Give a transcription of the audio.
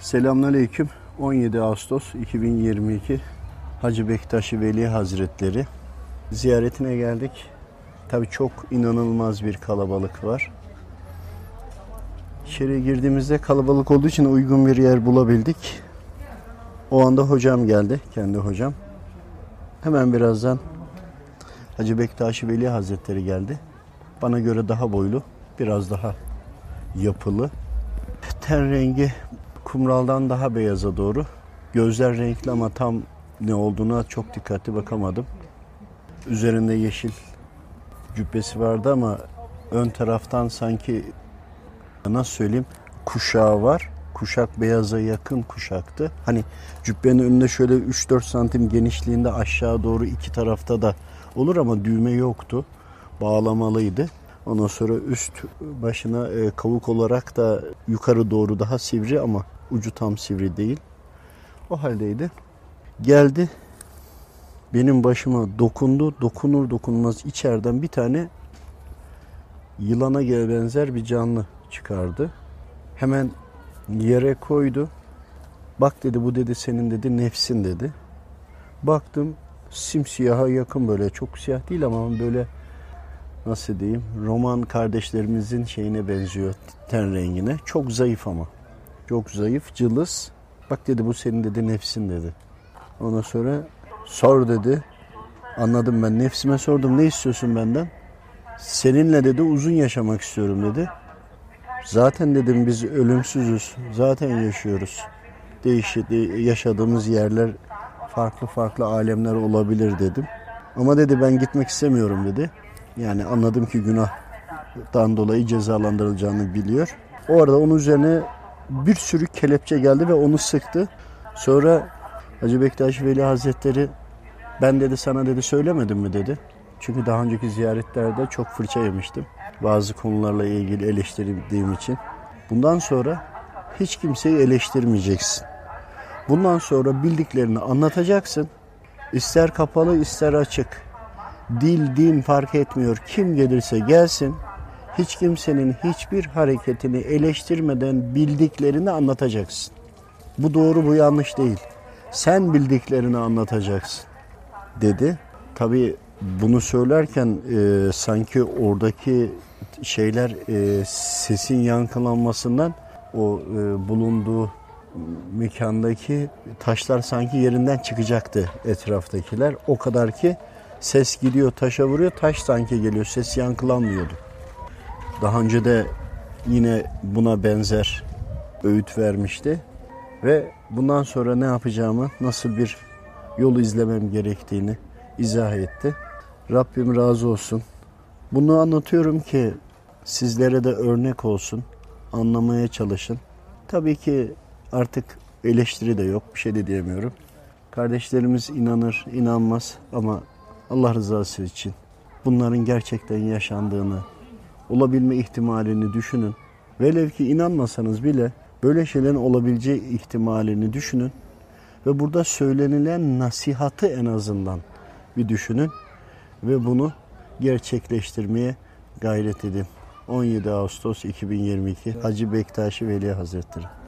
Selamünaleyküm. 17 Ağustos 2022 Hacı Bektaşi Veli Hazretleri ziyaretine geldik. Tabi çok inanılmaz bir kalabalık var. İçeri girdiğimizde kalabalık olduğu için uygun bir yer bulabildik. O anda hocam geldi, kendi hocam. Hemen birazdan Hacı Bektaşi Veli Hazretleri geldi. Bana göre daha boylu, biraz daha yapılı. Ten rengi kumraldan daha beyaza doğru. Gözler renkli ama tam ne olduğuna çok dikkatli bakamadım. Üzerinde yeşil cübbesi vardı ama ön taraftan sanki nasıl söyleyeyim kuşağı var. Kuşak beyaza yakın kuşaktı. Hani cübbenin önünde şöyle 3-4 santim genişliğinde aşağı doğru iki tarafta da olur ama düğme yoktu. Bağlamalıydı. Ondan sonra üst başına e, kavuk olarak da yukarı doğru daha sivri ama ucu tam sivri değil. O haldeydi. Geldi. Benim başıma dokundu. Dokunur dokunmaz içeriden bir tane yılana gel benzer bir canlı çıkardı. Hemen yere koydu. Bak dedi bu dedi senin dedi nefsin dedi. Baktım simsiyaha yakın böyle çok siyah değil ama böyle nasıl diyeyim roman kardeşlerimizin şeyine benziyor ten rengine. Çok zayıf ama. Çok zayıf, cılız. Bak dedi bu senin dedi nefsin dedi. Ondan sonra sor dedi. Anladım ben nefsime sordum ne istiyorsun benden? Seninle dedi uzun yaşamak istiyorum dedi. Zaten dedim biz ölümsüzüz. Zaten yaşıyoruz. Değişik yaşadığımız yerler farklı farklı alemler olabilir dedim. Ama dedi ben gitmek istemiyorum dedi. Yani anladım ki günahtan dolayı cezalandırılacağını biliyor. O arada onun üzerine bir sürü kelepçe geldi ve onu sıktı. Sonra Hacı Bektaş Veli Hazretleri ben dedi sana dedi söylemedim mi dedi. Çünkü daha önceki ziyaretlerde çok fırça yemiştim. Bazı konularla ilgili eleştirdiğim için. Bundan sonra hiç kimseyi eleştirmeyeceksin. Bundan sonra bildiklerini anlatacaksın. İster kapalı ister açık. Dil, din fark etmiyor. Kim gelirse gelsin. Hiç kimsenin hiçbir hareketini eleştirmeden bildiklerini anlatacaksın. Bu doğru bu yanlış değil. Sen bildiklerini anlatacaksın dedi. Tabii bunu söylerken e, sanki oradaki şeyler e, sesin yankılanmasından o e, bulunduğu mekandaki taşlar sanki yerinden çıkacaktı etraftakiler. O kadar ki ses gidiyor taşa vuruyor taş sanki geliyor ses yankılanmıyordu. Daha önce de yine buna benzer öğüt vermişti ve bundan sonra ne yapacağımı, nasıl bir yolu izlemem gerektiğini izah etti. Rabbim razı olsun. Bunu anlatıyorum ki sizlere de örnek olsun. Anlamaya çalışın. Tabii ki artık eleştiri de yok. Bir şey de diyemiyorum. Kardeşlerimiz inanır, inanmaz ama Allah rızası için bunların gerçekten yaşandığını, olabilme ihtimalini düşünün. Velev ki inanmasanız bile böyle şeylerin olabileceği ihtimalini düşünün. Ve burada söylenilen nasihatı en azından bir düşünün. Ve bunu gerçekleştirmeye gayret edin. 17 Ağustos 2022 Hacı Bektaşi Veli Hazretleri.